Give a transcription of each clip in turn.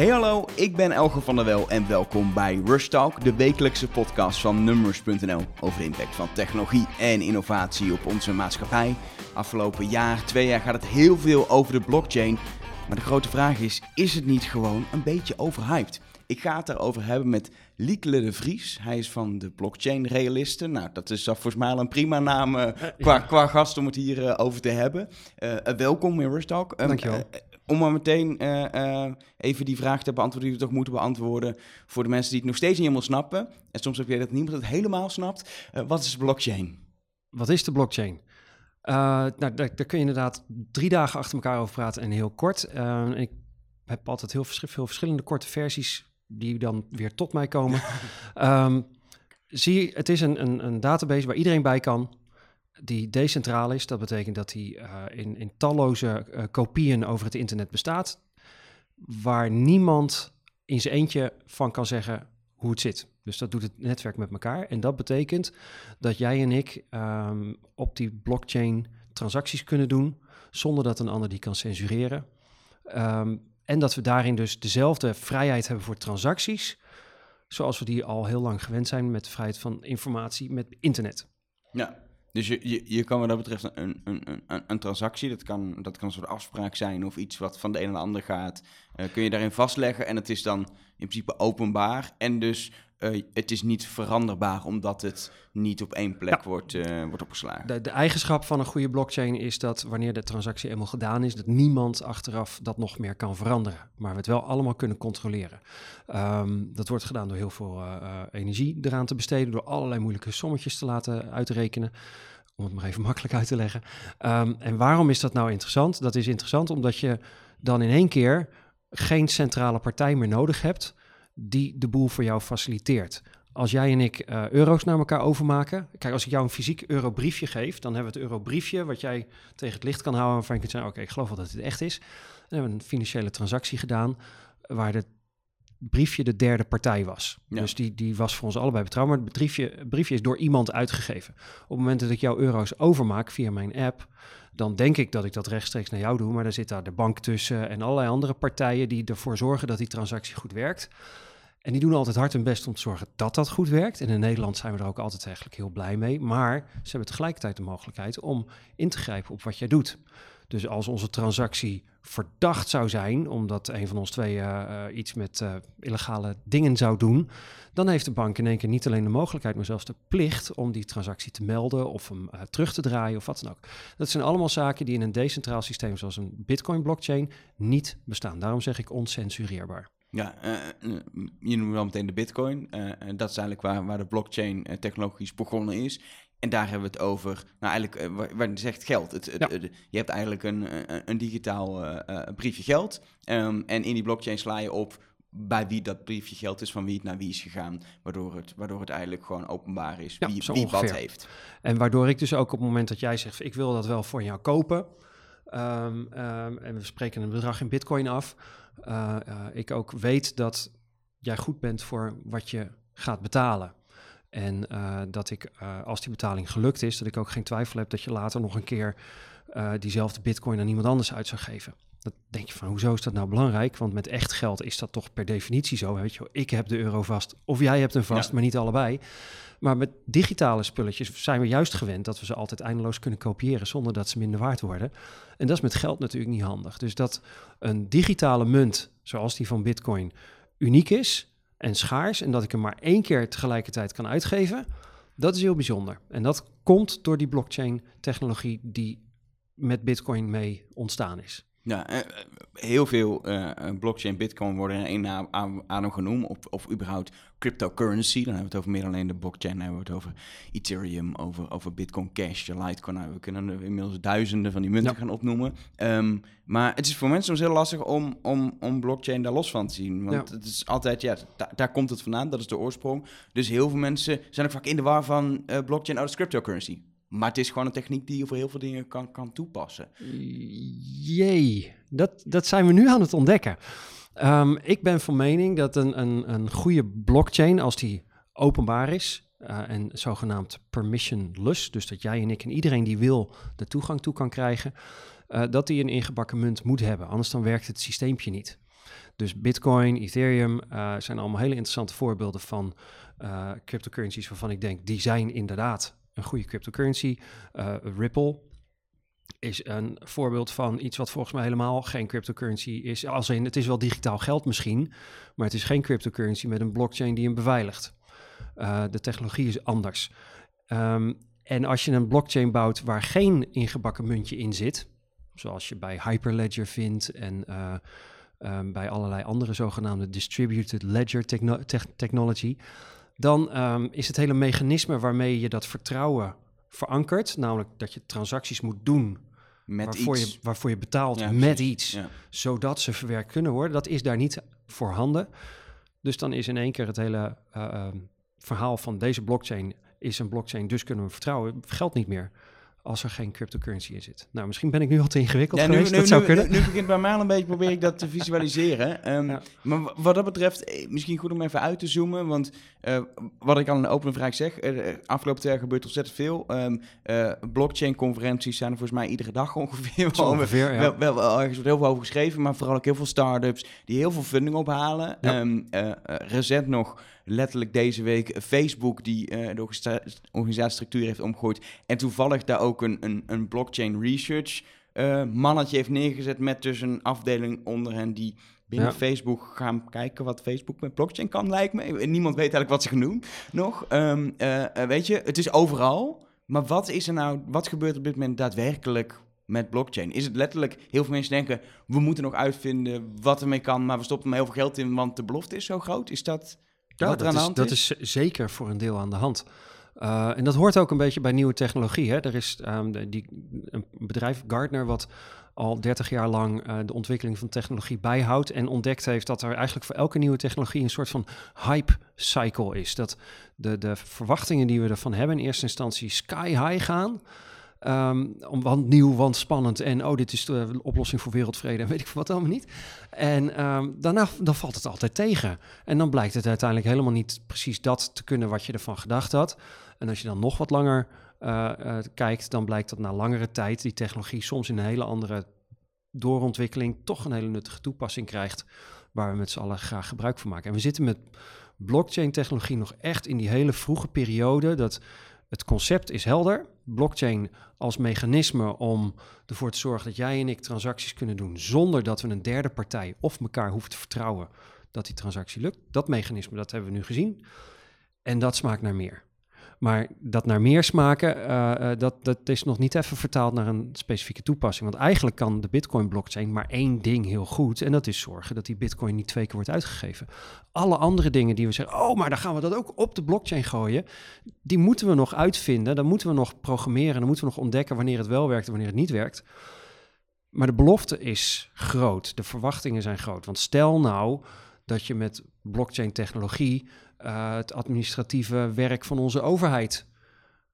Hey hallo, ik ben Elge van der Wel en welkom bij Rush Talk, de wekelijkse podcast van Numbers.nl over de impact van technologie en innovatie op onze maatschappij. Afgelopen jaar, twee jaar gaat het heel veel over de blockchain, maar de grote vraag is, is het niet gewoon een beetje overhyped? Ik ga het erover hebben met Liekele de Vries. Hij is van de Blockchain Realisten. Nou, dat is volgens mij al een prima naam uh, qua, qua, gast om het hier uh, over te hebben. Uh, welkom in Rush Talk. Um, Dankjewel om maar meteen uh, uh, even die vraag te beantwoorden die we toch moeten beantwoorden voor de mensen die het nog steeds niet helemaal snappen. En soms heb je dat niemand het helemaal snapt. Uh, wat is blockchain? Wat is de blockchain? nou, daar, daar, kun je inderdaad drie dagen achter elkaar over praten en heel kort. ik heb altijd heel vers veel verschillende korte versies die dan weer tot mij komen. um, zie, het is een, een, een database waar iedereen bij kan die decentraal is. Dat betekent dat hij uh, in, in talloze uh, kopieën over het internet bestaat, waar niemand in zijn eentje van kan zeggen hoe het zit. Dus dat doet het netwerk met elkaar. En dat betekent dat jij en ik um, op die blockchain transacties kunnen doen zonder dat een ander die kan censureren. Um, en dat we daarin dus dezelfde vrijheid hebben voor transacties, zoals we die al heel lang gewend zijn met de vrijheid van informatie met internet. Ja, dus je, je, je kan wat dat betreft een, een, een, een transactie, dat kan, dat kan een soort afspraak zijn of iets wat van de een naar de ander gaat, uh, kun je daarin vastleggen en het is dan in principe openbaar. En dus uh, het is niet veranderbaar omdat het niet op één plek ja. wordt, uh, wordt opgeslagen. De, de, eigenschap van een goede blockchain is dat wanneer de transactie eenmaal gedaan is, dat niemand achteraf dat nog meer kan veranderen. Maar we het wel allemaal kunnen controleren. Um, dat wordt gedaan door heel veel uh, energie eraan te besteden, door allerlei moeilijke sommetjes te laten uitrekenen om het maar even makkelijk uit te leggen. Um, en waarom is dat nou interessant? Dat is interessant omdat je dan in één keer geen centrale partij meer nodig hebt die de boel voor jou faciliteert. Als jij en ik uh, euro's naar elkaar overmaken. Kijk, als ik jou een fysiek eurobriefje geef, dan hebben we het eurobriefje wat jij tegen het licht kan houden. Waarvan je kunt zeggen: Oké, ik geloof wel dat het echt is. Dan hebben we een financiële transactie gedaan. Waar het briefje de derde partij was. Ja. Dus die, die was voor ons allebei betrouwbaar. Het briefje, briefje is door iemand uitgegeven. Op het moment dat ik jouw euro's overmaak via mijn app, dan denk ik dat ik dat rechtstreeks naar jou doe. Maar dan zit daar de bank tussen en allerlei andere partijen die ervoor zorgen dat die transactie goed werkt. En die doen altijd hard hun best om te zorgen dat dat goed werkt. En in Nederland zijn we er ook altijd eigenlijk heel blij mee. Maar ze hebben tegelijkertijd de mogelijkheid om in te grijpen op wat jij doet. Dus als onze transactie verdacht zou zijn, omdat een van ons twee uh, iets met uh, illegale dingen zou doen, dan heeft de bank in één keer niet alleen de mogelijkheid, maar zelfs de plicht om die transactie te melden of hem uh, terug te draaien of wat dan ook. Dat zijn allemaal zaken die in een decentraal systeem zoals een Bitcoin-blockchain niet bestaan. Daarom zeg ik oncensureerbaar. Ja, uh, je noemt wel meteen de bitcoin. Uh, dat is eigenlijk waar, waar de blockchain technologisch begonnen is. En daar hebben we het over, nou eigenlijk, uh, waar je zegt geld. Het, ja. het, je hebt eigenlijk een, een digitaal briefje geld. Um, en in die blockchain sla je op bij wie dat briefje geld is, van wie het naar wie is gegaan. Waardoor het, waardoor het eigenlijk gewoon openbaar is ja, wie, wie wat heeft. En waardoor ik dus ook op het moment dat jij zegt, ik wil dat wel voor jou kopen. Um, um, en we spreken een bedrag in bitcoin af uh, uh, ik ook weet dat jij goed bent voor wat je gaat betalen. En uh, dat ik, als die betaling gelukt is, dat ik ook geen twijfel heb dat je later nog een keer diezelfde bitcoin aan iemand anders uit zou geven. Dat denk je van, hoezo is dat nou belangrijk? Want met echt geld is dat toch per definitie zo. Weet je, ik heb de euro vast of jij hebt hem vast, ja. maar niet allebei. Maar met digitale spulletjes zijn we juist gewend dat we ze altijd eindeloos kunnen kopiëren zonder dat ze minder waard worden. En dat is met geld natuurlijk niet handig. Dus dat een digitale munt, zoals die van Bitcoin, uniek is en schaars en dat ik hem maar één keer tegelijkertijd kan uitgeven, dat is heel bijzonder. En dat komt door die blockchain-technologie die met Bitcoin mee ontstaan is. Ja, eh, heel veel uh, blockchain, bitcoin worden in één adem genoemd, of, of überhaupt cryptocurrency. Dan hebben we het over meer alleen de blockchain, dan hebben we het over Ethereum, over, over Bitcoin Cash, Litecoin. Nou, we kunnen er inmiddels duizenden van die munten ja. gaan opnoemen. Um, maar het is voor mensen soms heel lastig om, om, om blockchain daar los van te zien. Want ja. het is altijd, ja, daar, daar komt het vandaan, dat is de oorsprong. Dus heel veel mensen zijn ook vaak in de war van uh, blockchain, oh, dat is cryptocurrency. Maar het is gewoon een techniek die je voor heel veel dingen kan, kan toepassen. Jee, dat, dat zijn we nu aan het ontdekken. Um, ik ben van mening dat een, een, een goede blockchain, als die openbaar is uh, en zogenaamd permissionless, dus dat jij en ik en iedereen die wil de toegang toe kan krijgen, uh, dat die een ingebakken munt moet hebben. Anders dan werkt het systeempje niet. Dus Bitcoin, Ethereum uh, zijn allemaal hele interessante voorbeelden van cryptocurrencies waarvan ik denk, die zijn inderdaad een goede cryptocurrency. Uh, Ripple is een voorbeeld van iets wat volgens mij helemaal geen cryptocurrency is. Als in, het is wel digitaal geld misschien, maar het is geen cryptocurrency met een blockchain die hem beveiligt. de technologie is anders. Um, en als je een blockchain bouwt waar geen ingebakken muntje in zit, zoals je bij Hyperledger vindt en uh, um, bij allerlei andere zogenaamde distributed ledger technology, dan um, is het hele mechanisme waarmee je dat vertrouwen verankert, namelijk dat je transacties moet doen met waarvoor, iets. Je, waarvoor je betaalt met iets, ja. zodat ze verwerkt kunnen worden, dat is daar niet voorhanden. Dus dan is in één keer het hele uh, verhaal van deze blockchain is een blockchain, dus kunnen we vertrouwen, geldt niet meer als er geen cryptocurrency in zit. Nou, misschien ben ik nu al te ingewikkeld ja, geweest, nu, dat zou kunnen. Nu, nu, begint bij mij al een beetje, probeer ik dat te visualiseren. Um, Maar wat dat betreft, eh, misschien goed om even uit te zoomen, want uh, wat ik al in de opene vraag zeg, uh, afgelopen jaar gebeurt ontzettend veel. Um, uh, blockchain-conferenties zijn er volgens mij iedere dag ongeveer. Wel, ongeveer, ja. wel, wel, wel, ergens wordt heel veel over geschreven, maar vooral ook heel veel start-ups die heel veel funding ophalen. Ja. Um, recent nog letterlijk deze week Facebook die uh, de organisatiestructuur heeft omgegooid. En toevallig daar ook een, een, een blockchain research uh, mannetje heeft neergezet met dus een afdeling onder hen die binnen Facebook gaan kijken wat Facebook met blockchain kan, lijkt me. Niemand weet eigenlijk wat ze gaan doen nog. Um, uh, weet je, het is overal. Maar wat is er nou, wat gebeurt er op dit moment daadwerkelijk met blockchain? Is het letterlijk, heel veel mensen denken, we moeten nog uitvinden wat ermee kan, maar we stoppen er heel veel geld in, want de belofte is zo groot. Is dat ja, dat, is, dat is zeker voor een deel aan de hand. Uh, en dat hoort ook een beetje bij nieuwe technologie. Hè? Er is um, die, een bedrijf, Gartner, wat al 30 jaar lang uh, de ontwikkeling van technologie bijhoudt en ontdekt heeft dat er eigenlijk voor elke nieuwe technologie een soort van hype cycle is. Dat de, de verwachtingen die we ervan hebben in eerste instantie sky high gaan. Um, want nieuw, want spannend. En oh, dit is de oplossing voor wereldvrede. En weet ik wat allemaal niet. En um, daarna dan valt het altijd tegen. En dan blijkt het uiteindelijk helemaal niet precies dat te kunnen wat je ervan gedacht had. En als je dan nog wat langer uh, uh, kijkt, dan blijkt dat na langere tijd die technologie soms in een hele andere doorontwikkeling toch een hele nuttige toepassing krijgt. Waar we met z'n allen graag gebruik van maken. En we zitten met blockchain technologie nog echt in die hele vroege periode. Dat het concept is helder. Blockchain als mechanisme om ervoor te zorgen dat jij en ik transacties kunnen doen zonder dat we een derde partij of elkaar hoeven te vertrouwen dat die transactie lukt. Dat mechanisme, dat hebben we nu gezien. En dat smaakt naar meer. Maar dat naar meer smaken, uh, dat, dat is nog niet even vertaald naar een specifieke toepassing. Want eigenlijk kan de Bitcoin-blockchain maar één ding heel goed. En dat is zorgen dat die Bitcoin niet twee keer wordt uitgegeven. Alle andere dingen die we zeggen, oh, maar dan gaan we dat ook op de blockchain gooien. Die moeten we nog uitvinden. Dan moeten we nog programmeren. Dan moeten we nog ontdekken wanneer het wel werkt en wanneer het niet werkt. Maar de belofte is groot. De verwachtingen zijn groot. Want stel nou dat je met blockchain-technologie uh, het administratieve werk van onze overheid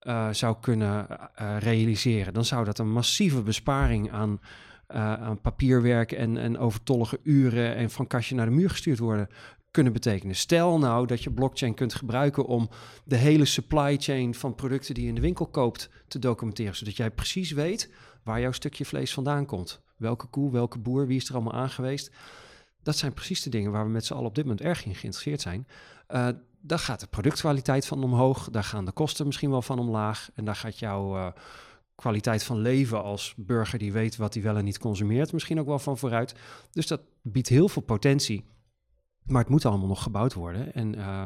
uh, zou kunnen uh, realiseren. Dan zou dat een massieve besparing aan, aan papierwerk en, en overtollige uren en van kastje naar de muur gestuurd worden kunnen betekenen. Stel nou dat je blockchain kunt gebruiken om de hele supply chain van producten die je in de winkel koopt te documenteren, zodat jij precies weet waar jouw stukje vlees vandaan komt. Welke koe, welke boer, wie is er allemaal aangeweest. Dat zijn precies de dingen waar we met z'n allen op dit moment erg in geïnteresseerd zijn. Uh, daar gaat de productkwaliteit van omhoog, daar gaan de kosten misschien wel van omlaag en daar gaat jouw uh, kwaliteit van leven als burger die weet wat hij wel en niet consumeert misschien ook wel van vooruit. Dus dat biedt heel veel potentie, maar het moet allemaal nog gebouwd worden en uh,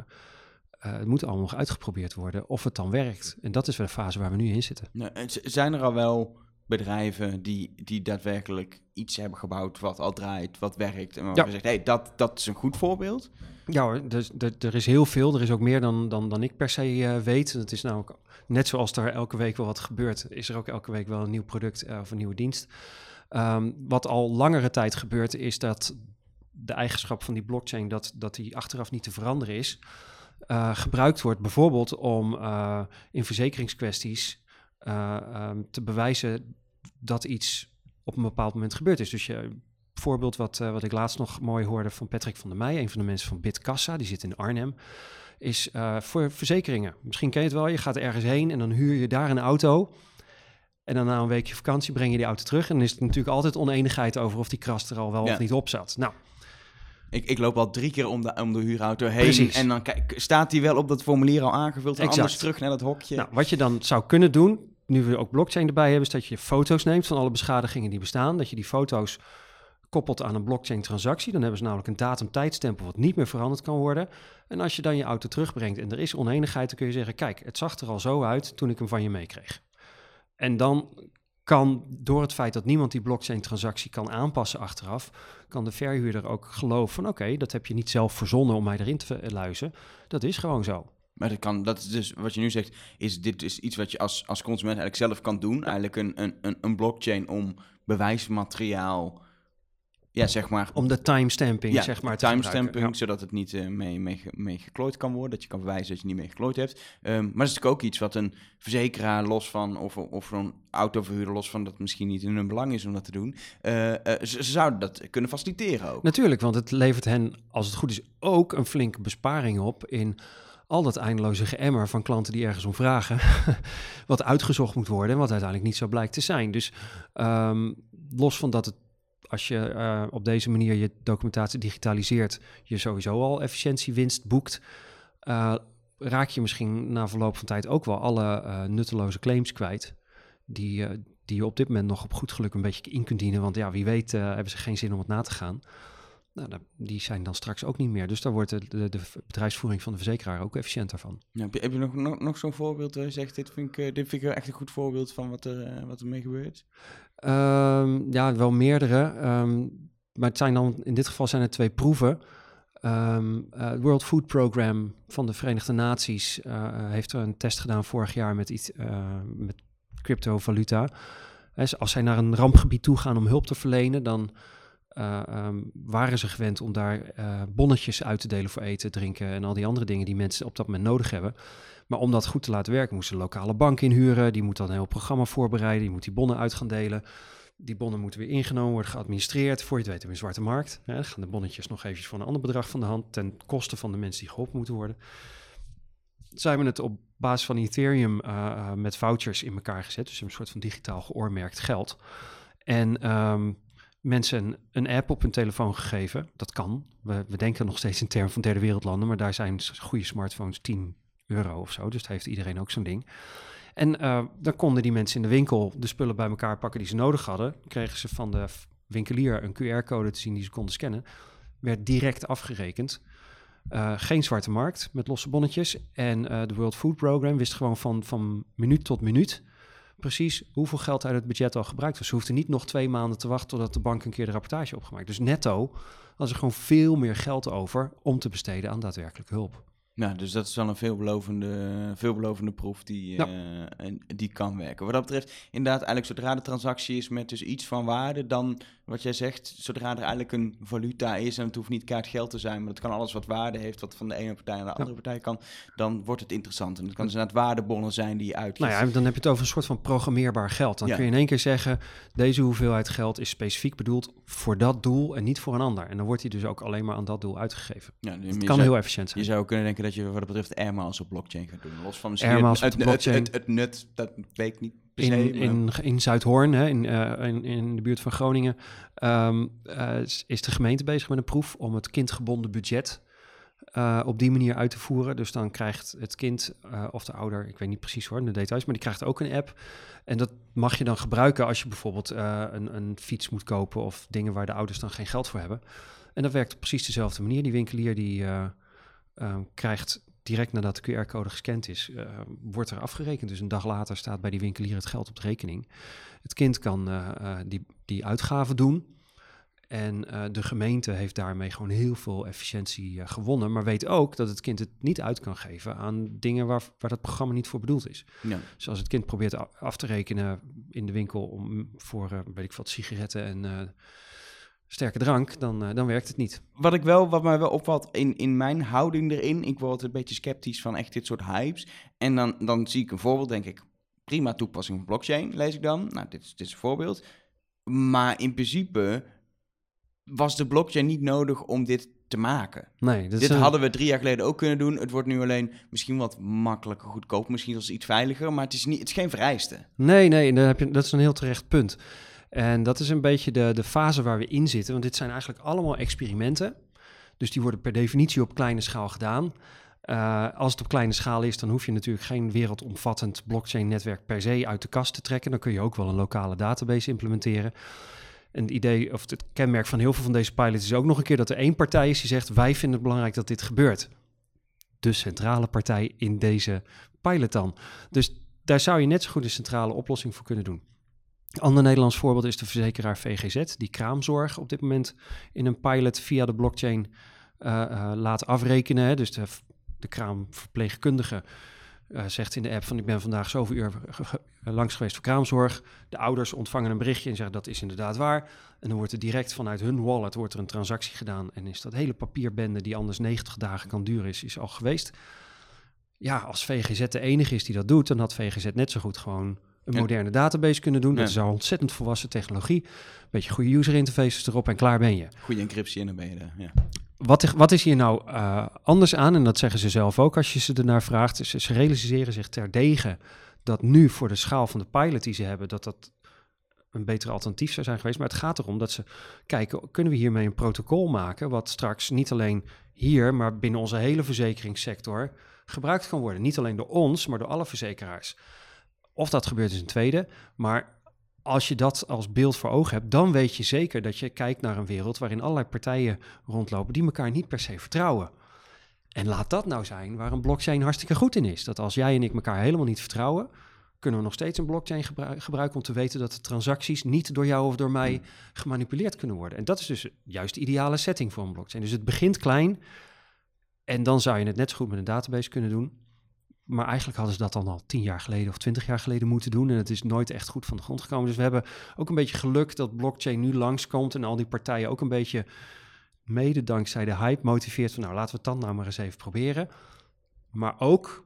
het moet allemaal nog uitgeprobeerd worden of het dan werkt. En dat is wel de fase waar we nu in zitten. Nou, zijn er al wel bedrijven die, die daadwerkelijk iets hebben gebouwd wat al draait, wat werkt. En waarvan ja. zegt, hey, dat, dat is een goed voorbeeld. Ja hoor, dus, er, er is heel veel. Er is ook meer dan, dan, dan ik per se uh, weet. Het is nou net zoals er elke week wel wat gebeurt, is er ook elke week wel een nieuw product uh, of een nieuwe dienst. Um, wat al langere tijd gebeurt, is dat de eigenschap van die blockchain, dat, dat die achteraf niet te veranderen is, uh, gebruikt wordt bijvoorbeeld om in verzekeringskwesties um, te bewijzen dat iets op een bepaald moment gebeurd is. Dus je, voorbeeld wat, uh, wat ik laatst nog mooi hoorde van Patrick van der Meij, een van de mensen van Bitkassa, die zit in Arnhem, is uh, voor verzekeringen. Misschien ken je het wel, je gaat ergens heen en dan huur je daar een auto. En dan na een weekje vakantie breng je die auto terug. En dan is het natuurlijk altijd oneenigheid over of die krast er al wel of niet op zat. Nou, Ik, ik loop al drie keer om de, om de huurauto heen. Precies. En dan kijk, staat die wel op dat formulier al aangevuld. En Exact. anders terug naar dat hokje. Nou, wat je dan zou kunnen doen, nu we ook blockchain erbij hebben, is dat je foto's neemt van alle beschadigingen die bestaan. Dat je die foto's koppelt aan een blockchain transactie. Dan hebben ze namelijk een datum tijdstempel wat niet meer veranderd kan worden. En als je dan je auto terugbrengt en er is oneenigheid, dan kun je zeggen, kijk, het zag er al zo uit toen ik hem van je meekreeg. En dan kan door het feit dat niemand die blockchain transactie kan aanpassen achteraf, kan de verhuurder ook geloven van oké, dat heb je niet zelf verzonnen om mij erin te luizen. Dat is gewoon zo. Maar dat kan, dat is dus wat je nu zegt, is dit is iets wat je als, als consument eigenlijk zelf kan doen. Eigenlijk een, een, een, een blockchain om bewijsmateriaal, ja, zeg maar, Om de timestamping, ja, zeg maar, timestamping, zodat het niet eh, mee, mee, mee geklooid kan worden. Dat je kan bewijzen dat je niet mee geklooid hebt. Ehm, maar dat is natuurlijk ook iets wat een verzekeraar los van, of, of een autoverhuurder los van, dat misschien niet in hun belang is om dat te doen. eh, eh, ze, ze zouden dat kunnen faciliteren ook. Natuurlijk, want het levert hen, als het goed is, ook een flinke besparing op in al dat eindeloze geëmmer van klanten die ergens om vragen, wat uitgezocht moet worden en wat uiteindelijk niet zo blijkt te zijn. Dus ehm, los van dat het, als je eh, op deze manier je documentatie digitaliseert, je sowieso al efficiëntiewinst boekt, eh, raak je misschien na verloop van tijd ook wel alle eh, nutteloze claims kwijt, die, die je op dit moment nog op goed geluk een beetje in kunt dienen. Want ja, wie weet hebben ze geen zin om het na te gaan. Nou, die zijn dan straks ook niet meer. Dus daar wordt de, de, de bedrijfsvoering van de verzekeraar ook efficiënter van. Ja, heb je, heb je nog, nog, nog zo'n voorbeeld waar je zegt, dit vind, ik, eh, dit vind ik echt een goed voorbeeld van wat er, eh, wat er mee gebeurt? Ehm, ja, wel meerdere. ehm, maar het zijn dan, in dit geval zijn het twee proeven. Ehm, eh, het World Food Program van de Verenigde Naties heeft er een test gedaan vorig jaar met, iets, met cryptovaluta. Dus als zij naar een rampgebied toe gaan om hulp te verlenen, dan eh, ehm, waren ze gewend om daar eh, bonnetjes uit te delen voor eten, drinken en al die andere dingen die mensen op dat moment nodig hebben. Maar om dat goed te laten werken, moesten een lokale bank inhuren. Die moet dan een heel programma voorbereiden. Die moet die bonnen uit gaan delen. Die bonnen moeten weer ingenomen worden, geadministreerd. Voor je het weet, hebben we een zwarte markt. Dan gaan de bonnetjes nog eventjes voor een ander bedrag van de hand. Ten koste van de mensen die geholpen moeten worden. Zij hebben het op basis van Ethereum eh, met vouchers in elkaar gezet. Dus een soort van digitaal geoormerkt geld. En ehm, mensen een, app op hun telefoon gegeven. Dat kan. We, denken nog steeds in termen van derde wereldlanden. Maar daar zijn goede smartphones 10 euro of zo. Dus heeft iedereen ook zo'n ding. En eh, dan konden die mensen in de winkel de spullen bij elkaar pakken die ze nodig hadden. Kregen ze van de winkelier een QR-code te zien die ze konden scannen. Werd direct afgerekend. Eh, geen zwarte markt met losse bonnetjes. En eh, de World Food Program wist gewoon van, van minuut tot minuut precies hoeveel geld uit het budget al gebruikt was. Ze hoefden niet nog twee maanden te wachten totdat de bank een keer de rapportage opgemaakt. Dus netto was er gewoon veel meer geld over om te besteden aan daadwerkelijke hulp. Nou, dus dat is wel een veelbelovende, veelbelovende proef die, Ja. eh, en die kan werken. Wat dat betreft, inderdaad, eigenlijk zodra de transactie is met dus iets van waarde, dan wat jij zegt, zodra er eigenlijk een valuta is en het hoeft niet kaart geld te zijn, maar het kan alles wat waarde heeft, wat van de ene partij naar de andere partij kan, dan wordt het interessant. En het kan dus inderdaad waardebonnen zijn die je uitgeeft. Nou ja, dan heb je het over een soort van programmeerbaar geld. Dan Ja. kun je in één keer zeggen, deze hoeveelheid geld is specifiek bedoeld voor dat doel en niet voor een ander. En dan wordt die dus ook alleen maar aan dat doel uitgegeven. Ja, dus Het kan zou- heel efficiënt zijn. Je zou kunnen denken dat je wat dat betreft airmiles op blockchain gaat doen. Los van misschien het, het, het, het, nut, dat weet ik niet. In, in, in Zuidhoorn, hè, in, eh, in, in de buurt van Groningen, ehm, eh, is- de gemeente bezig met een proef om het kindgebonden budget eh, op die manier uit te voeren. Dus dan krijgt het kind of de ouder, ik weet niet precies hoor, de details, maar die krijgt ook een app. En dat mag je dan gebruiken als je bijvoorbeeld een, een fiets moet kopen of dingen waar de ouders dan geen geld voor hebben. En dat werkt op precies dezelfde manier. Die winkelier die krijgt direct nadat de QR-code gescand is, eh, wordt er afgerekend. Dus een dag later staat bij die winkelier het geld op de rekening. Het kind kan eh, eh, die, die uitgaven doen. En de gemeente heeft daarmee gewoon heel veel efficiëntie gewonnen. Maar weet ook dat het kind het niet uit kan geven aan dingen waar, waar dat programma niet voor bedoeld is. ja. Dus als het kind probeert af te rekenen in de winkel om, voor, weet ik wat, sigaretten en sterke drank, dan, eh, dan werkt het niet. Wat ik wel, wat mij wel opvalt in, in mijn houding erin, ik word een beetje sceptisch van echt dit soort hypes. En dan, dan zie ik een voorbeeld, denk ik, prima toepassing van blockchain, lees ik dan. Nou, dit, is- dit is een voorbeeld. Maar in principe was de blockchain niet nodig om dit te maken. Nee, dit een- hadden we drie jaar geleden ook kunnen doen. Het wordt nu alleen misschien wat makkelijker, goedkoop, misschien zelfs iets veiliger, maar het is, niet, het is geen vereiste. Nee, nee, dan heb je, dat is een heel terecht punt. En dat is een beetje de, de fase waar we in zitten. Want dit zijn eigenlijk allemaal experimenten. Dus die worden per definitie op kleine schaal gedaan. Uh, als het op kleine schaal is, dan hoef je natuurlijk geen wereldomvattend blockchain-netwerk per se uit de kast te trekken. Dan kun je ook wel een lokale database implementeren. En het idee of het kenmerk van heel veel van deze pilots is ook nog een keer dat er één partij is die zegt: wij vinden het belangrijk dat dit gebeurt. De centrale partij in deze pilot dan. Dus daar zou je net zo goed een centrale oplossing voor kunnen doen. Een ander Nederlands voorbeeld is de verzekeraar VGZ, die kraamzorg op dit moment in een pilot via de blockchain uh, uh, laat afrekenen. Dus de, kraamverpleegkundige uh, zegt in de app van ik ben vandaag zoveel uur langs geweest voor kraamzorg. De ouders ontvangen een berichtje en zeggen dat is inderdaad waar. En dan wordt er direct vanuit hun wallet wordt er een transactie gedaan. En is dat hele papierbende die anders 90 dagen kan duren is, is al geweest. Ja, als VGZ de enige is die dat doet, dan had VGZ net zo goed gewoon een moderne database kunnen doen. Dat is al ontzettend volwassen technologie. Beetje goede user interfaces erop en klaar ben je. Goede encryptie en dan ben je er, ja. Wat, wat is hier nou uh, anders aan? En dat zeggen ze zelf ook als je ze ernaar vraagt. Ze, ze realiseren zich terdege dat nu voor de schaal van de pilot die ze hebben, dat dat een betere alternatief zou zijn geweest. Maar het gaat erom dat ze kijken, kunnen we hiermee een protocol maken wat straks niet alleen hier, maar binnen onze hele verzekeringssector gebruikt kan worden. Niet alleen door ons, maar door alle verzekeraars. Of dat gebeurt is een tweede, maar als je dat als beeld voor ogen hebt, dan weet je zeker dat je kijkt naar een wereld waarin allerlei partijen rondlopen die elkaar niet per se vertrouwen. En laat dat nou zijn waar een blockchain hartstikke goed in is. Dat als jij en ik elkaar helemaal niet vertrouwen, kunnen we nog steeds een blockchain gebruiken om te weten dat de transacties niet door jou of door mij gemanipuleerd kunnen worden. En dat is dus juist de ideale setting voor een blockchain. Dus het begint klein en dan zou je het net zo goed met een database kunnen doen. Maar eigenlijk hadden ze dat dan al tien jaar geleden of twintig jaar geleden moeten doen. En het is nooit echt goed van de grond gekomen. Dus we hebben ook een beetje geluk dat blockchain nu langskomt. En al die partijen ook een beetje mede dankzij de hype motiveert van... nou, laten we het dan nou maar eens even proberen. Maar ook,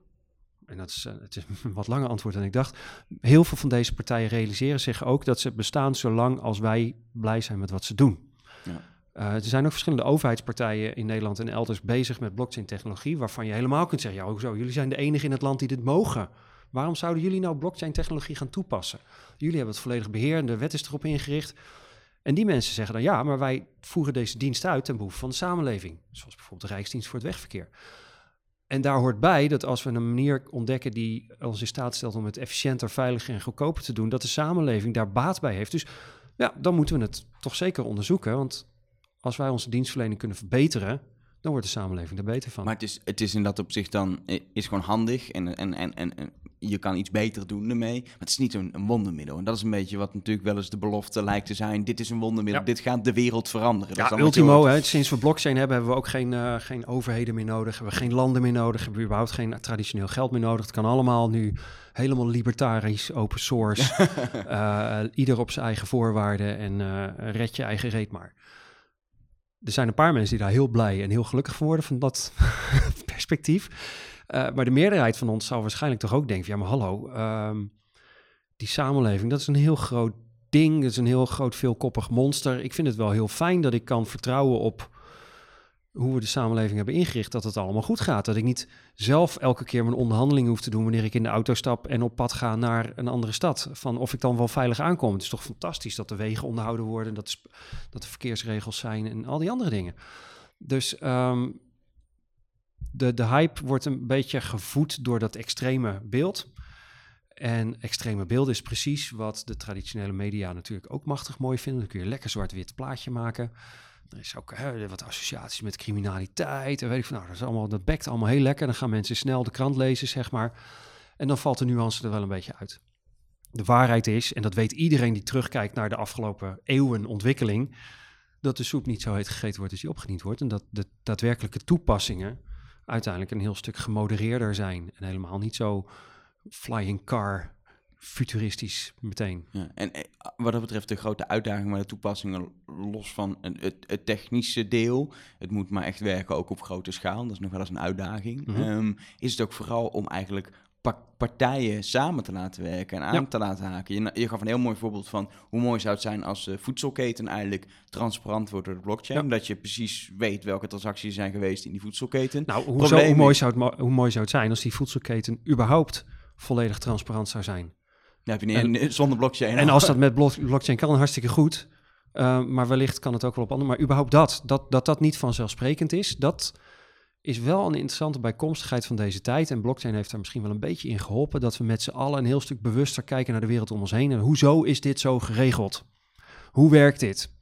en dat is, eh, het is een wat langer antwoord dan ik dacht... heel veel van deze partijen realiseren zich ook dat ze bestaan zolang als wij blij zijn met wat ze doen. Ja. Uh, er zijn ook verschillende overheidspartijen in Nederland en elders bezig met blockchain-technologie, waarvan je helemaal kunt zeggen: ja, hoezo? Jullie zijn de enige in het land die dit mogen. Waarom zouden jullie nou blockchain-technologie gaan toepassen? Jullie hebben het volledig beheer en de wet is erop ingericht. En die mensen zeggen dan ja, maar wij voeren deze dienst uit ten behoeve van de samenleving. Zoals bijvoorbeeld de Rijksdienst voor het Wegverkeer. En daar hoort bij dat als we een manier ontdekken die ons in staat stelt om het efficiënter, veiliger en goedkoper te doen, dat de samenleving daar baat bij heeft. Dus ja, dan moeten we het toch zeker onderzoeken. Want als wij onze dienstverlening kunnen verbeteren, dan wordt de samenleving er beter van. Maar het is, het is in dat opzicht dan is gewoon handig en, en, en, en, je kan iets beter doen ermee. Maar het is niet een, een, wondermiddel. En dat is een beetje wat natuurlijk wel eens de belofte lijkt te zijn. Dit is een wondermiddel, dit gaat de wereld veranderen. Ja, ultimo, hè, sinds we blockchain hebben, hebben we ook geen, uh, geen overheden meer nodig. Hebben we geen landen meer nodig. Hebben we überhaupt geen traditioneel geld meer nodig. Het kan allemaal nu helemaal libertarisch, open source. uh, ieder op zijn eigen voorwaarden en uh, red je eigen reet maar er zijn een paar mensen die daar heel blij en heel gelukkig van worden van dat perspectief. Uh, maar de meerderheid van ons zal waarschijnlijk toch ook denken: ja, maar hallo, um, die samenleving, dat is een heel groot ding. Dat is een heel groot, veelkoppig monster. Ik vind het wel heel fijn dat ik kan vertrouwen op hoe we de samenleving hebben ingericht, dat het allemaal goed gaat. Dat ik niet zelf elke keer mijn onderhandeling hoef te doen wanneer ik in de auto stap en op pad ga naar een andere stad. Van of ik dan wel veilig aankom. Het is toch fantastisch dat de wegen onderhouden worden, dat, dat er verkeersregels zijn en al die andere dingen. Dus um, de, de hype wordt een beetje gevoed door dat extreme beeld. En extreme beelden is precies wat de traditionele media natuurlijk ook machtig mooi vinden. Dan kun je lekker zwart-wit plaatje maken. Er is ook wat associaties met criminaliteit. En weet ik van, nou, dat, is allemaal, dat bekt allemaal heel lekker. Dan gaan mensen snel de krant lezen, zeg maar. En dan valt de nuance er wel een beetje uit. De waarheid is, en dat weet iedereen die terugkijkt naar de afgelopen eeuwen ontwikkeling, dat de soep niet zo heet gegeten wordt als die opgediend wordt. En dat de daadwerkelijke toepassingen uiteindelijk een heel stuk gemodereerder zijn. En helemaal niet zo flying car futuristisch meteen. Ja, en eh, wat dat betreft de grote uitdaging met de toepassingen, los van het, het, technische deel, het moet maar echt werken ook op grote schaal, dat is nog wel eens een uitdaging, mhm. ehm, is het ook vooral om eigenlijk partijen samen te laten werken en aan te laten haken. Je, je, gaf een heel mooi voorbeeld van hoe mooi zou het zijn als de voedselketen eigenlijk transparant wordt door de blockchain. Dat je precies weet welke transacties zijn geweest in die voedselketen. Nou, hoe, mooi zou het, hoe mooi zou het zijn als die voedselketen überhaupt volledig transparant zou zijn? Heb je niet, en, zonder blockchain. En als dat met blockchain kan, hartstikke goed. Uh, maar wellicht kan het ook wel op andere. Maar überhaupt dat, dat, dat dat niet vanzelfsprekend is, dat is wel een interessante bijkomstigheid van deze tijd. En blockchain heeft daar misschien wel een beetje in geholpen. Dat we met z'n allen een heel stuk bewuster kijken naar de wereld om ons heen. En hoezo is dit zo geregeld? Hoe werkt dit?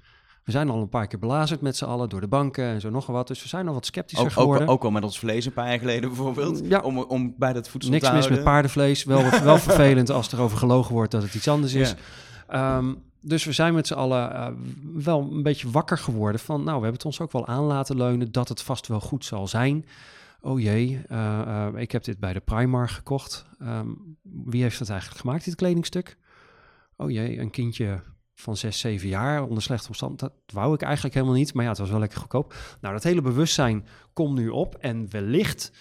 We zijn al een paar keer belazerd met z'n allen door de banken en zo nog wat. Dus we zijn al wat sceptischer ook, geworden. Ook, ook al met ons vlees een paar jaar geleden bijvoorbeeld. Ja. Om, om bij dat voedsel Niks te mis met paardenvlees. Wel, wel vervelend als er over gelogen wordt dat het iets anders is. Ja. Um, dus we zijn met z'n allen uh, wel een beetje wakker geworden van... nou, we hebben het ons ook wel aan laten leunen dat het vast wel goed zal zijn. Oh jee, uh, uh, ik heb dit bij de Primark gekocht. Um, wie heeft dat eigenlijk gemaakt, dit kledingstuk? Oh jee, een kindje van 6, 7 jaar onder slechte omstandigheden. Dat wou ik eigenlijk helemaal niet, maar ja, het was wel lekker goedkoop. Nou, dat hele bewustzijn komt nu op en wellicht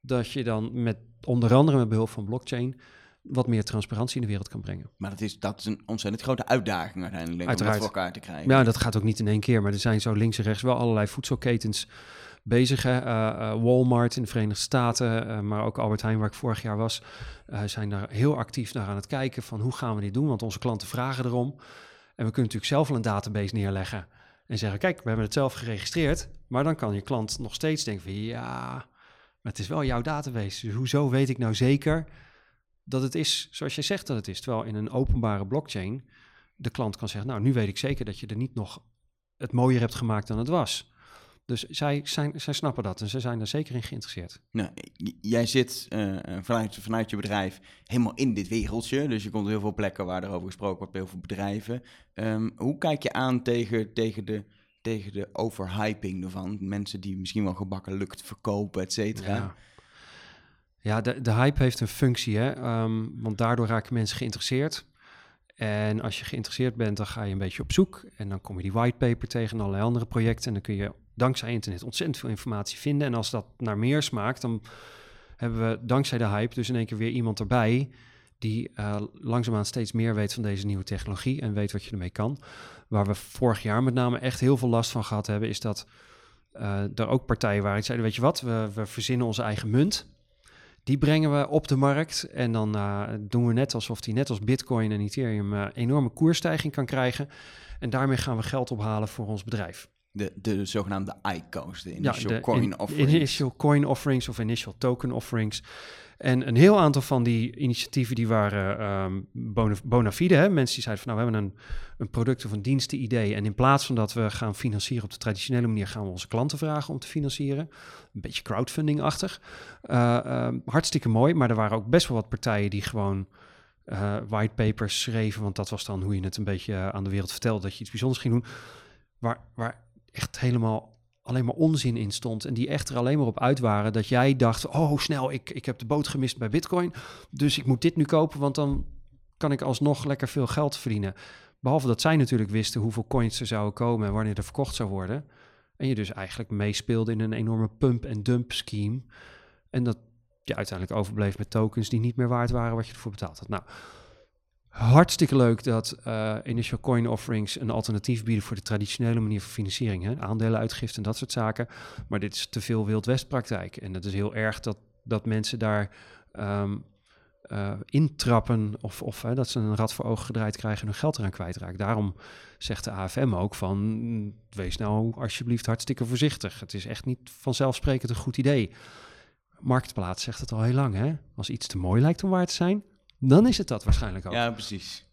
dat je dan met onder andere met behulp van blockchain wat meer transparantie in de wereld kan brengen. Maar dat is, dat is een ontzettend grote uitdaging uiteindelijk Uiteraard. om dat voor elkaar te krijgen. Ja, dat gaat ook niet in één keer, maar er zijn zo links en rechts wel allerlei voedselketens bezig. Hè? Uh, uh, Walmart in de Verenigde Staten, uh, maar ook Albert Heijn, waar ik vorig jaar was, zijn daar heel actief naar aan het kijken van hoe gaan we dit doen, want onze klanten vragen erom. En we kunnen natuurlijk zelf wel een database neerleggen en zeggen, kijk, we hebben het zelf geregistreerd, maar dan kan je klant nog steeds denken van, ja, maar het is wel jouw database, dus hoezo weet ik nou zeker dat het is zoals je zegt dat het is. Terwijl in een openbare blockchain de klant kan zeggen, nou, nu weet ik zeker dat je er niet nog het mooier hebt gemaakt dan het was. Dus zij, zijn, zij snappen dat en ze zijn er zeker in geïnteresseerd. Nou, jij zit uh, vanuit, vanuit je bedrijf helemaal in dit wereldje. Dus je komt heel veel plekken waar er over gesproken wordt, bij heel veel bedrijven. Um, hoe kijk je aan tegen, tegen, de, tegen de overhyping ervan? Mensen die misschien wel gebakken lukt verkopen, et cetera. Ja. Ja, de, de hype heeft een functie, hè? Um, want daardoor raken mensen geïnteresseerd. En als je geïnteresseerd bent, dan ga je een beetje op zoek. En dan kom je die whitepaper tegen en allerlei andere projecten. En dan kun je dankzij internet ontzettend veel informatie vinden. En als dat naar meer smaakt, dan hebben we dankzij de hype dus in één keer weer iemand erbij... die uh, langzaamaan steeds meer weet van deze nieuwe technologie en weet wat je ermee kan. Waar we vorig jaar met name echt heel veel last van gehad hebben... is dat uh, er ook partijen waren die zeiden, weet je wat, we, we verzinnen onze eigen munt... Die brengen we op de markt en dan uh, doen we net alsof die net als Bitcoin en Ethereum enorme koersstijging kan krijgen. En daarmee gaan we geld ophalen voor ons bedrijf. De, de zogenaamde ICO's, de Initial ja, de Coin in, Offerings. Initial Coin Offerings of Initial Token Offerings. En een heel aantal van die initiatieven die waren um, bona, bona fide. Hè? Mensen die zeiden van nou we hebben een, een product of een dienstenidee. En in plaats van dat we gaan financieren op de traditionele manier, gaan we onze klanten vragen om te financieren. Een beetje crowdfunding-achtig. Uh, um, hartstikke mooi, maar er waren ook best wel wat partijen die gewoon uh, whitepapers schreven. Want dat was dan hoe je het een beetje uh, aan de wereld vertelde dat je iets bijzonders ging doen. Waar, waar echt helemaal alleen maar onzin in stond. En die echt er alleen maar op uit waren dat jij dacht: oh, snel, ik, ik heb de boot gemist bij Bitcoin. Dus ik moet dit nu kopen, want dan kan ik alsnog lekker veel geld verdienen. Behalve dat zij natuurlijk wisten hoeveel coins er zouden komen en wanneer er verkocht zou worden. En je dus eigenlijk meespeelde in een enorme pump-en-dump scheme. En dat je uiteindelijk overbleef met tokens die niet meer waard waren wat je ervoor betaald had. Nou, Hartstikke leuk dat uh, initial coin offerings een alternatief bieden voor de traditionele manier van financiering. Hè? Aandelenuitgifte en dat soort zaken. Maar dit is te veel Wild West praktijk. En het is heel erg dat, dat mensen daar um, uh, intrappen of, of hè, dat ze een rad voor ogen gedraaid krijgen en hun geld eraan kwijtraken. Daarom zegt de AFM ook van wees nou alsjeblieft hartstikke voorzichtig. Het is echt niet vanzelfsprekend een goed idee. Marktplaats zegt het al heel lang. Hè? Als iets te mooi lijkt om waar te zijn, dan is het dat waarschijnlijk ook. Ja, precies.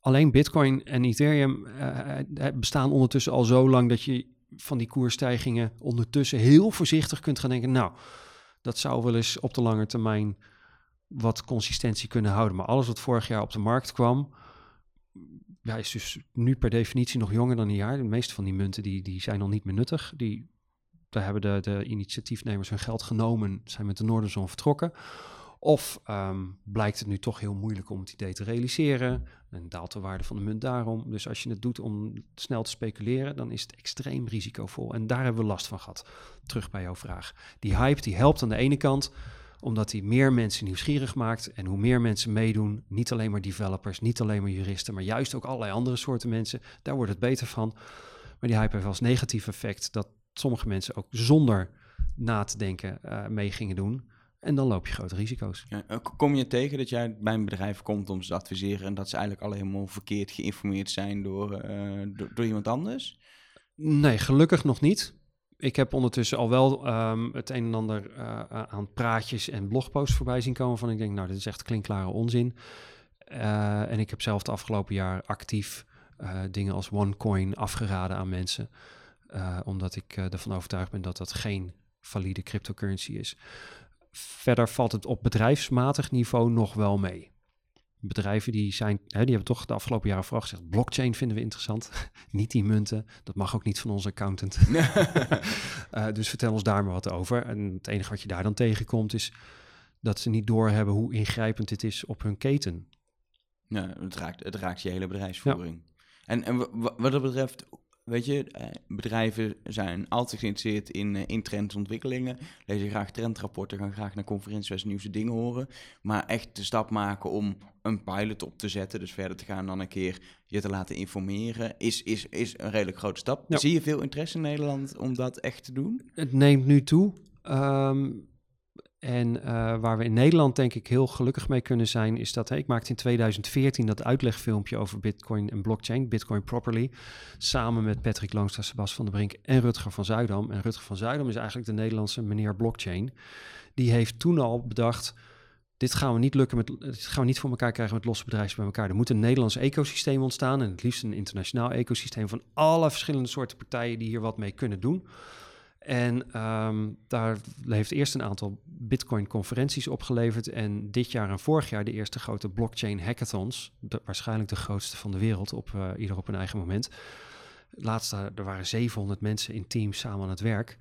Alleen Bitcoin en Ethereum uh, bestaan ondertussen al zo lang dat je van die koersstijgingen ondertussen heel voorzichtig kunt gaan denken. Nou, dat zou wel eens op de lange termijn wat consistentie kunnen houden. Maar alles wat vorig jaar op de markt kwam, ja, is dus nu per definitie nog jonger dan een jaar. De meeste van die munten die, die zijn al niet meer nuttig. Die, daar hebben de, de initiatiefnemers hun geld genomen, zijn met de Noorderzon vertrokken. Of um, blijkt het nu toch heel moeilijk om het idee te realiseren en daalt de waarde van de munt daarom. Dus als je het doet om snel te speculeren, dan is het extreem risicovol. En daar hebben we last van gehad. Terug bij jouw vraag. Die hype die helpt aan de ene kant, omdat hij meer mensen nieuwsgierig maakt. En hoe meer mensen meedoen, niet alleen maar developers, niet alleen maar juristen, maar juist ook allerlei andere soorten mensen, daar wordt het beter van. Maar die hype heeft als negatief effect dat sommige mensen ook zonder na te denken uh, mee gingen doen. En dan loop je grote risico's. Ja, eh, kom je tegen dat jij bij een bedrijf komt om ze te adviseren en dat ze eigenlijk al helemaal verkeerd geïnformeerd zijn door, uh, door, door, iemand anders? Nee, gelukkig nog niet. Ik heb ondertussen al wel um, het een en ander uh, aan praatjes en blogposts voorbij zien komen van ik denk, nou, dit is echt klinkklare onzin. Uh, en ik heb zelf het afgelopen jaar actief dingen als OneCoin afgeraden aan mensen. omdat ik ervan overtuigd ben dat dat geen valide cryptocurrency is. Verder valt het op bedrijfsmatig niveau nog wel mee. Bedrijven die zijn, hè, die hebben toch de afgelopen jaren vooral gezegd: blockchain vinden we interessant. niet die munten. Dat mag ook niet van onze accountant. uh, dus vertel ons daar maar wat over. En het enige wat je daar dan tegenkomt is dat ze niet doorhebben hoe ingrijpend dit is op hun keten. Ja, het raakt, het raakt je hele bedrijfsvoering. Ja. En, en wat dat betreft, Weet je, eh, bedrijven zijn altijd geïnteresseerd in, eh, in trendsontwikkelingen. Lezen graag trendrapporten, gaan graag naar conferenties waar ze nieuwste dingen horen. Maar echt de stap maken om een pilot op te zetten, dus verder te gaan dan een keer je te laten informeren, is, is, is een redelijk grote stap. Zie je veel interesse in Nederland om dat echt te doen? Het neemt nu toe. Um, en uh, waar we in Nederland denk ik heel gelukkig mee kunnen zijn, is dat hey, ik maakte in 2014 dat uitlegfilmpje over Bitcoin en blockchain, Bitcoin Properly, samen met Patrick Loonstra, Sebas van der Brink en Rutger van Zuidam. En Rutger van Zuidam is eigenlijk de Nederlandse meneer blockchain. Die heeft toen al bedacht, dit gaan we niet lukken met, dit gaan we niet voor elkaar krijgen met losse bedrijven bij elkaar. Er moet een Nederlands ecosysteem ontstaan en het liefst een internationaal ecosysteem van alle verschillende soorten partijen die hier wat mee kunnen doen. En um, daar heeft eerst een aantal Bitcoin-conferenties opgeleverd. En dit jaar en vorig jaar de eerste grote blockchain hackathons. Waarschijnlijk de grootste van de wereld, op, uh, ieder op een eigen moment. Laatste, er waren 700 mensen in teams samen aan het werk.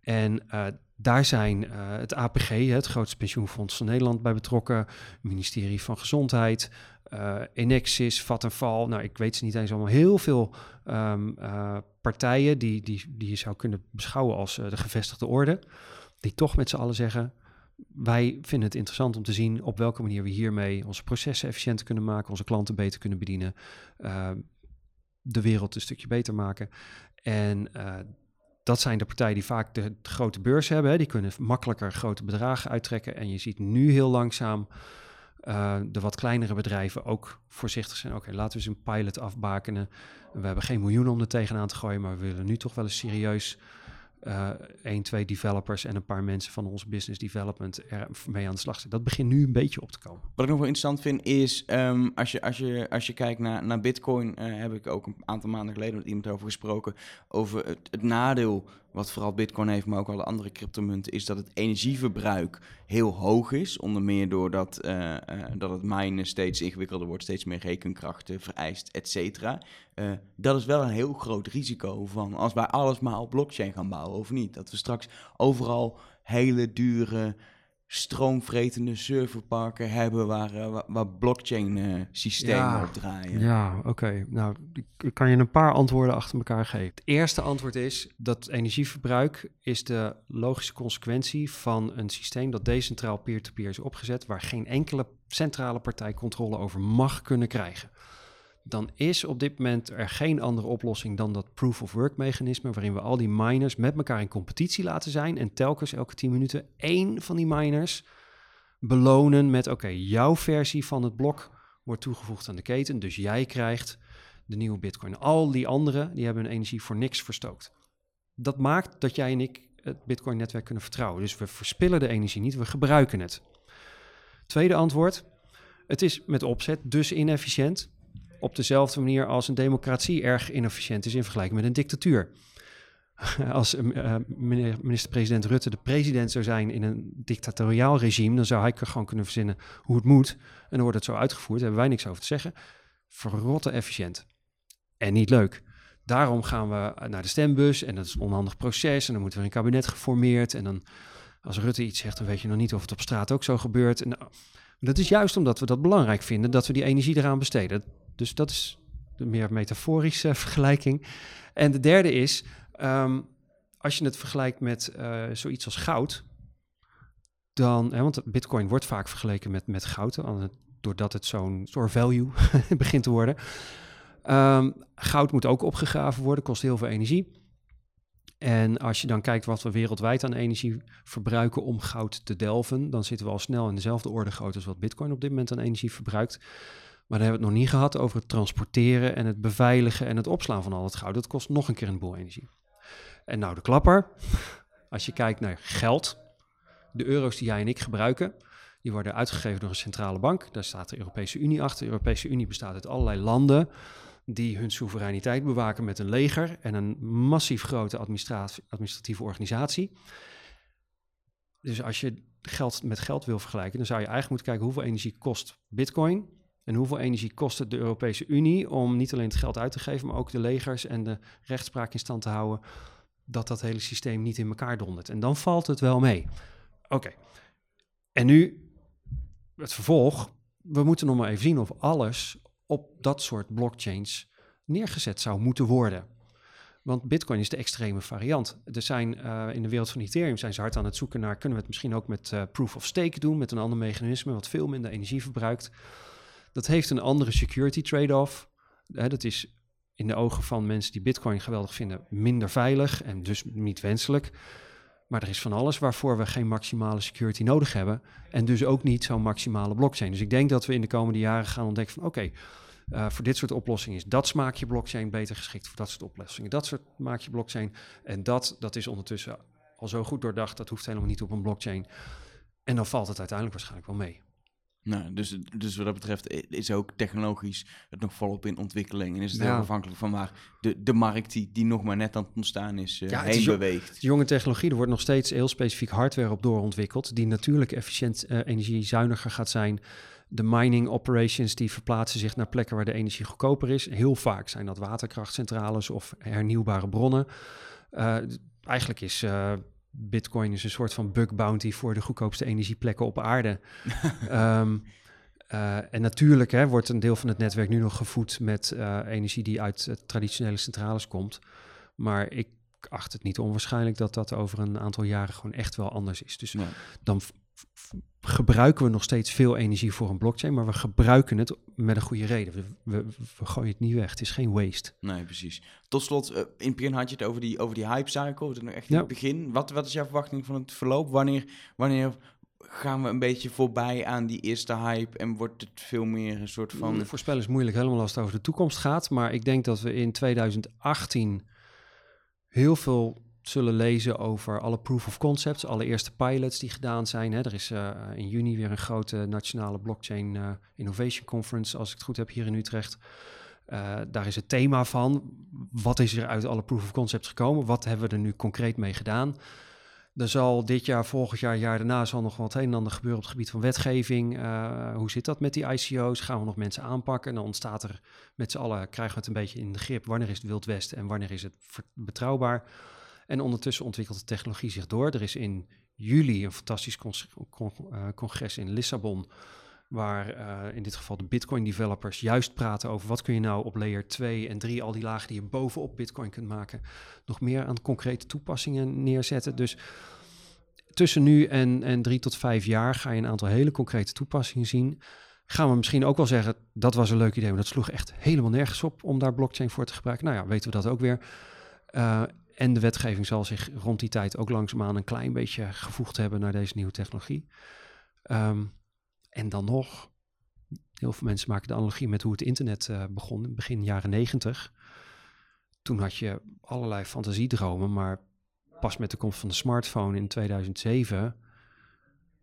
En uh, daar zijn uh, het APG, het grootste pensioenfonds van Nederland, bij betrokken. Het ministerie van Gezondheid, uh, Enexis, Vattenfall. Nou, ik weet ze niet eens allemaal. Heel veel um, uh, partijen die, die, die je zou kunnen beschouwen als uh, de gevestigde orde. Die toch met z'n allen zeggen, wij vinden het interessant om te zien op welke manier we hiermee onze processen efficiënter kunnen maken, onze klanten beter kunnen bedienen, de wereld een stukje beter maken. En dat zijn de partijen die vaak de, de grote beurs hebben. Hè. Die kunnen makkelijker grote bedragen uittrekken. En je ziet nu heel langzaam uh, de wat kleinere bedrijven ook voorzichtig zijn. Oké, laten we eens een pilot afbakenen. We hebben geen miljoenen om er tegenaan te gooien, maar we willen nu toch wel eens serieus uh, één, twee developers en een paar mensen van ons business development er mee aan de slag zijn. Dat begint nu een beetje op te komen. Wat ik nog wel interessant vind is, um, als, je, als, je, als je kijkt naar, naar Bitcoin, uh, heb ik ook een aantal maanden geleden met iemand over gesproken, over het nadeel wat vooral Bitcoin heeft, maar ook alle andere cryptomunten, is dat het energieverbruik heel hoog is. Onder meer doordat uh, uh, dat het minen steeds ingewikkelder wordt, steeds meer rekenkrachten vereist, et cetera. Uh, dat is wel een heel groot risico van als wij alles maar op blockchain gaan bouwen of niet. Dat we straks overal hele dure stroomvretende serverparken hebben waar, uh, waar blockchain uh, systemen ja, op draaien. Ja, oké. Okay. Nou, ik kan je een paar antwoorden achter elkaar geven. Het eerste antwoord is dat energieverbruik is de logische consequentie van een systeem dat decentraal peer-to-peer -peer is opgezet, waar geen enkele centrale partij controle over mag kunnen krijgen dan is op dit moment er geen andere oplossing dan dat proof of work mechanisme, waarin we al die miners met elkaar in competitie laten zijn en telkens elke 10 minuten één van die miners belonen met: oké, jouw versie van het blok wordt toegevoegd aan de keten, dus jij krijgt de nieuwe Bitcoin. Al die anderen die hebben hun energie voor niks verstookt. Dat maakt dat jij en ik het Bitcoin-netwerk kunnen vertrouwen. Dus we verspillen de energie niet, we gebruiken het. Tweede antwoord: het is met opzet dus inefficiënt op dezelfde manier als een democratie erg inefficiënt is in vergelijking met een dictatuur. Als uh, minister-president Rutte de president zou zijn in een dictatoriaal regime, dan zou hij gewoon kunnen verzinnen hoe het moet. En dan wordt het zo uitgevoerd, daar hebben wij niks over te zeggen. Verrotte efficiënt. En niet leuk. Daarom gaan we naar de stembus en dat is een onhandig proces. En dan moet er een kabinet geformeerd. En dan als Rutte iets zegt, dan weet je nog niet of het op straat ook zo gebeurt. En, dat is juist omdat we dat belangrijk vinden, dat we die energie eraan besteden. Dus dat is de meer metaforische vergelijking. En de derde is, um, als je het vergelijkt met uh, zoiets als goud, dan, hè, want bitcoin wordt vaak vergeleken met, met goud, doordat het zo'n store value begint te worden. Um, goud moet ook opgegraven worden, kost heel veel energie. En als je dan kijkt wat we wereldwijd aan energie verbruiken om goud te delven, dan zitten we al snel in dezelfde orde grootte als wat Bitcoin op dit moment aan energie verbruikt. Maar dan hebben we het nog niet gehad over het transporteren en het beveiligen en het opslaan van al het goud. Dat kost nog een keer een boel energie. En nou, de klapper. Als je kijkt naar geld, de euro's die jij en ik gebruiken, die worden uitgegeven door een centrale bank. Daar staat de Europese Unie achter. De Europese Unie bestaat uit allerlei landen die hun soevereiniteit bewaken met een leger en een massief grote administratieve organisatie. Dus als je geld met geld wil vergelijken, dan zou je eigenlijk moeten kijken hoeveel energie kost Bitcoin en hoeveel energie kost het de Europese Unie om niet alleen het geld uit te geven, maar ook de legers en de rechtspraak in stand te houden, dat dat hele systeem niet in elkaar dondert. En dan valt het wel mee. Oké. En nu het vervolg. We moeten nog maar even zien of alles op dat soort blockchains neergezet zou moeten worden. Want Bitcoin is de extreme variant. Er zijn uh, in de wereld van Ethereum zijn ze hard aan het zoeken naar kunnen we het misschien ook met uh, proof of stake doen, met een ander mechanisme wat veel minder energie verbruikt. Dat heeft een andere security trade-off. Dat is in de ogen van mensen die Bitcoin geweldig vinden minder veilig en dus niet wenselijk. Maar er is van alles waarvoor we geen maximale security nodig hebben. En dus ook niet zo'n maximale blockchain. Dus ik denk dat we in de komende jaren gaan ontdekken van oké, uh, voor dit soort oplossingen is dat smaakje blockchain beter geschikt voor dat soort oplossingen. Dat soort maakje blockchain. En dat, dat is ondertussen al zo goed doordacht. Dat hoeft helemaal niet op een blockchain. En dan valt het uiteindelijk waarschijnlijk wel mee. Nou, dus, dus wat dat betreft is ook technologisch het nog volop in ontwikkeling. En is het heel afhankelijk van waar de, de markt die, die nog maar net aan het ontstaan is, uh, ja, heen beweegt. Jonge technologie, er wordt nog steeds heel specifiek hardware op doorontwikkeld, die natuurlijk efficiënt, uh, energiezuiniger gaat zijn. De mining operations die verplaatsen zich naar plekken waar de energie goedkoper is. Heel vaak zijn dat waterkrachtcentrales of hernieuwbare bronnen. Uh, eigenlijk is Bitcoin is een soort van bug bounty voor de goedkoopste energieplekken op aarde. um, uh, en natuurlijk hè, wordt een deel van het netwerk nu nog gevoed met uh, energie die uit uh, traditionele centrales komt. Maar ik acht het niet onwaarschijnlijk dat dat over een aantal jaren gewoon echt wel anders is. Dus ja. dan gebruiken we nog steeds veel energie voor een blockchain, maar we gebruiken het met een goede reden. We, we, we gooien het niet weg. Het is geen waste. Nee, precies. Tot slot, uh, in het begin had je het over die, over die hype cycle. Is nog echt in het begin. Wat, wat is jouw verwachting van het verloop? Wanneer, wanneer gaan we een beetje voorbij aan die eerste hype en wordt het veel meer een soort van... Mm, voorspellen is moeilijk, helemaal als het over de toekomst gaat. Maar ik denk dat we in 2018 heel veel zullen lezen over alle proof of concepts, alle eerste pilots die gedaan zijn. Hè. Er is uh, in juni weer een grote nationale blockchain uh, innovation conference, als ik het goed heb, hier in Utrecht. Uh, daar is het thema van. Wat is er uit alle proof of concepts gekomen? Wat hebben we er nu concreet mee gedaan? Er zal dit jaar, volgend jaar, jaar daarna zal nog wat een en ander gebeuren op het gebied van wetgeving. hoe zit dat met die ICO's? Gaan we nog mensen aanpakken? En dan ontstaat er met z'n allen, krijgen we het een beetje in de grip. Wanneer is het Wild West en wanneer is het betrouwbaar? En ondertussen ontwikkelt de technologie zich door. Er is in juli een fantastisch eh, congres in Lissabon, waar uh, in dit geval de Bitcoin developers juist praten over wat kun je nou op layer 2 en 3, al die lagen die je bovenop Bitcoin kunt maken, nog meer aan concrete toepassingen neerzetten. Dus tussen nu en, en drie tot vijf jaar ga je een aantal hele concrete toepassingen zien. Gaan we misschien ook wel zeggen, dat was een leuk idee, maar dat sloeg echt helemaal nergens op om daar blockchain voor te gebruiken. Nou ja, weten we dat ook weer. Uh, en de wetgeving zal zich rond die tijd ook langzaamaan een klein beetje gevoegd hebben naar deze nieuwe technologie. Um, en dan nog, heel veel mensen maken de analogie met hoe het internet uh, begon, begin jaren negentig. Toen had je allerlei fantasiedromen, maar pas met de komst van de smartphone in 2007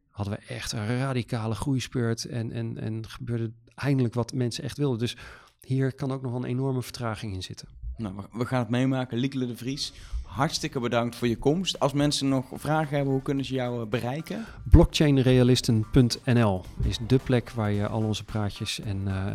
hadden we echt een radicale groeispurt en, en, en gebeurde eindelijk wat mensen echt wilden. Dus hier kan ook nog een enorme vertraging in zitten. Nou, we gaan het meemaken. Liekele de Vries, hartstikke bedankt voor je komst. Als mensen nog vragen hebben, hoe kunnen ze jou eh, bereiken? Blockchainrealisten.nl is de plek waar je al onze praatjes en uh,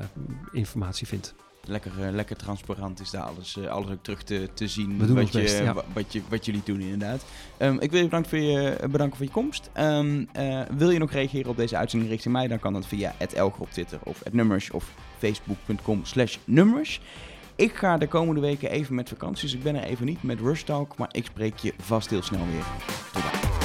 informatie vindt. Lekker, uh, lekker transparant is daar alles, uh, alles ook terug te, te zien. Wat, je, best, ja. wat, je, wat jullie doen, inderdaad. Um, ik wil je bedanken voor je, bedanken voor je komst. Um, wil je nog reageren op deze uitzending richting mij? Dan kan dat via het Elger op Twitter of het Nummers of facebook.com slash nummers. Ik ga de komende weken even met vakantie, dus ik ben er even niet met Rush Talk, maar ik spreek je vast heel snel weer. Tot dan.